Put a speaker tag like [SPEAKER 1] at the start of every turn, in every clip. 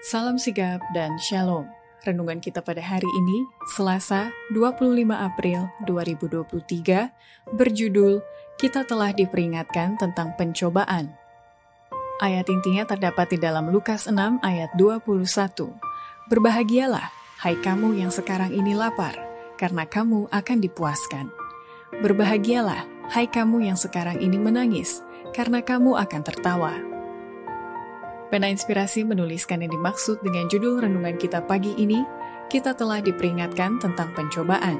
[SPEAKER 1] Salam sigap dan shalom. Renungan kita pada hari ini, Selasa 25 April 2023, berjudul Kita telah diperingatkan tentang pencobaan. Ayat intinya terdapat di dalam Lukas 6 ayat 21. Berbahagialah, hai kamu yang sekarang ini lapar, karena kamu akan dipuaskan. Berbahagialah, hai kamu yang sekarang ini menangis, karena kamu akan tertawa. Pena Inspirasi menuliskan yang dimaksud dengan judul renungan kita pagi ini, kita telah diperingatkan tentang pencobaan.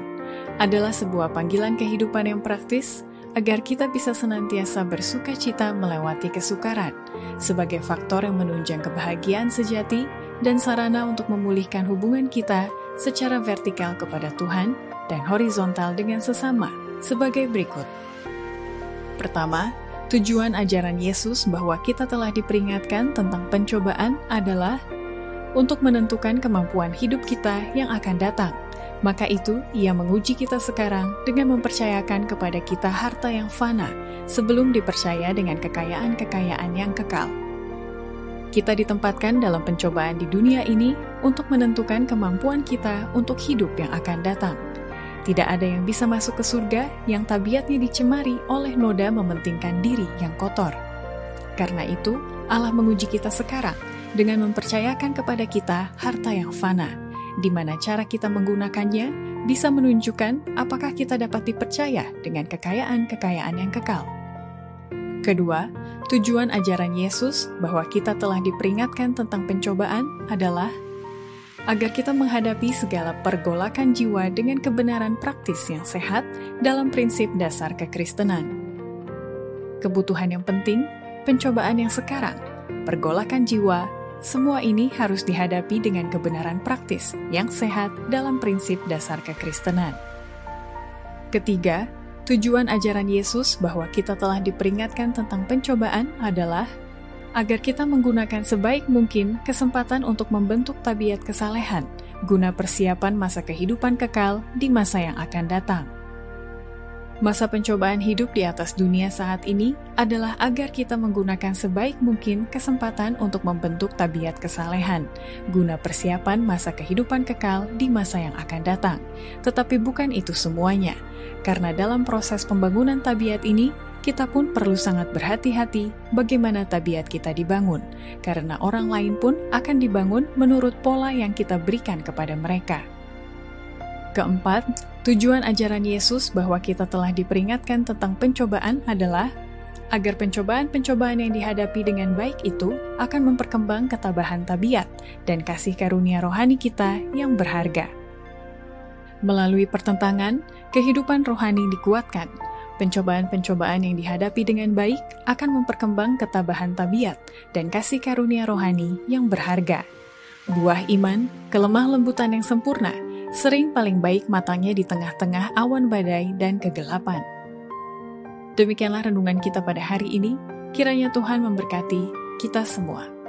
[SPEAKER 1] Adalah sebuah panggilan kehidupan yang praktis agar kita bisa senantiasa bersuka cita melewati kesukaran sebagai faktor yang menunjang kebahagiaan sejati dan sarana untuk memulihkan hubungan kita secara vertikal kepada Tuhan dan horizontal dengan sesama sebagai berikut. Pertama, Tujuan ajaran Yesus bahwa kita telah diperingatkan tentang pencobaan adalah untuk menentukan kemampuan hidup kita yang akan datang. Maka itu, ia menguji kita sekarang dengan mempercayakan kepada kita harta yang fana sebelum dipercaya dengan kekayaan-kekayaan yang kekal. Kita ditempatkan dalam pencobaan di dunia ini untuk menentukan kemampuan kita untuk hidup yang akan datang. Tidak ada yang bisa masuk ke surga yang tabiatnya dicemari oleh noda mementingkan diri yang kotor. Karena itu, Allah menguji kita sekarang dengan mempercayakan kepada kita harta yang fana, di mana cara kita menggunakannya bisa menunjukkan apakah kita dapat dipercaya dengan kekayaan-kekayaan yang kekal. Kedua, tujuan ajaran Yesus bahwa kita telah diperingatkan tentang pencobaan adalah agar kita menghadapi segala pergolakan jiwa dengan kebenaran praktis yang sehat dalam prinsip dasar kekristenan. Kebutuhan yang penting, pencobaan yang sekarang, pergolakan jiwa, semua ini harus dihadapi dengan kebenaran praktis yang sehat dalam prinsip dasar kekristenan. Ketiga, tujuan ajaran Yesus bahwa kita telah diperingatkan tentang pencobaan adalah agar kita menggunakan sebaik mungkin kesempatan untuk membentuk tabiat kesalehan guna persiapan masa kehidupan kekal di masa yang akan datang. Masa pencobaan hidup di atas dunia saat ini adalah agar kita menggunakan sebaik mungkin kesempatan untuk membentuk tabiat kesalehan, guna persiapan masa kehidupan kekal di masa yang akan datang. Tetapi bukan itu semuanya, karena dalam proses pembangunan tabiat ini, kita pun perlu sangat berhati-hati bagaimana tabiat kita dibangun, karena orang lain pun akan dibangun menurut pola yang kita berikan kepada mereka. Keempat, tujuan ajaran Yesus bahwa kita telah diperingatkan tentang pencobaan adalah agar pencobaan-pencobaan yang dihadapi dengan baik itu akan memperkembang ketabahan tabiat dan kasih karunia rohani kita yang berharga. Melalui pertentangan, kehidupan rohani dikuatkan, Pencobaan-pencobaan yang dihadapi dengan baik akan memperkembang ketabahan tabiat dan kasih karunia rohani yang berharga. Buah iman, kelemah lembutan yang sempurna, sering paling baik matangnya di tengah-tengah awan badai dan kegelapan. Demikianlah renungan kita pada hari ini. Kiranya Tuhan memberkati kita semua.